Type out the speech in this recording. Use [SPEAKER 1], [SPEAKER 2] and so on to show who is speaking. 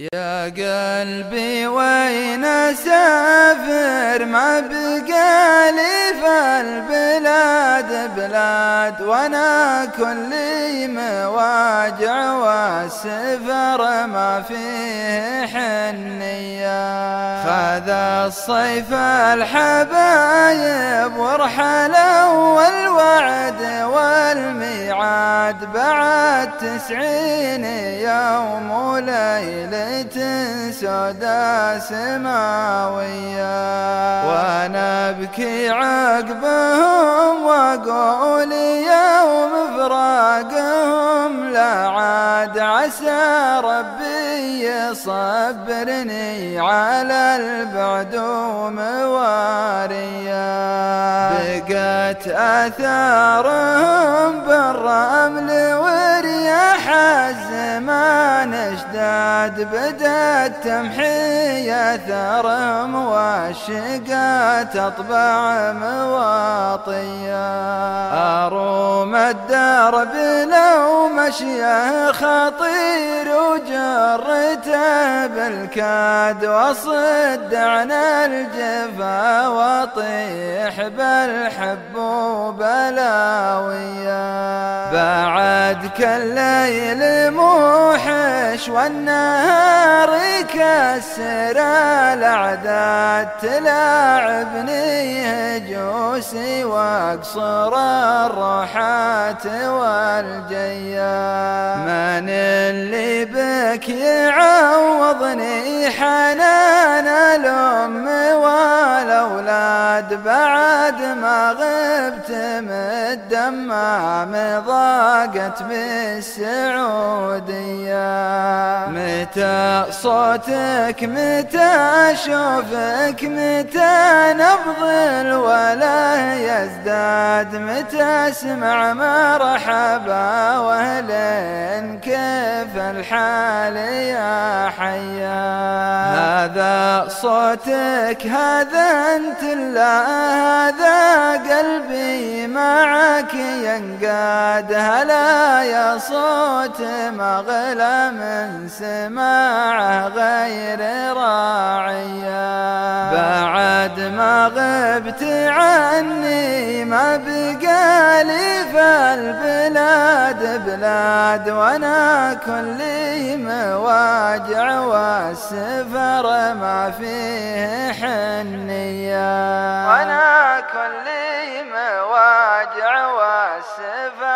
[SPEAKER 1] يا قلبي وين أسافر؟ ما بقالي في البلاد بلاد وأنا كل مواجع والسفر ما فيه حنية. خذ الصيف الحبايب ورحلوا والوعد والميعاد. بعد تسعين يوم وليلة سودا سماوية وأنا أبكي عقبهم وأقول يوم فراقهم لا عاد عسى ربي يصبرني على البعد ومواريا. بقت آثارهم بالرمل ورياح الزمان اشداد بدت تمحي ثرم والشقات أطبع مواطيا. أروم الدرب لو مشيه خطير وجرته بالكاد وأصد عن الجفا وأطيح بالحب وبلاويا بعد كل ليل موحش والنهار يكسر الأعداد تلاعبني هجوسي وأقصر الروحات والجيا من اللي بك يعوضني حنان الام والاولاد بعد ما غبت مدمام ضاقت بالسعوديه متى صوتك متى أشوفك متى نبض الولا يزداد متى أسمع مرحبا واهلين كيف الحال يا حيا. هذا صوتك هذا أنت لا هذا قلبي معك ينقاد. هلا يا صوت مغلى من سماعه غير راعيا بعد ما غبت عني ما بقى لي فالبلاد بلاد وأنا كلي مواجع والسفر ما فيه حنية. وأنا كلي مواجع والسفر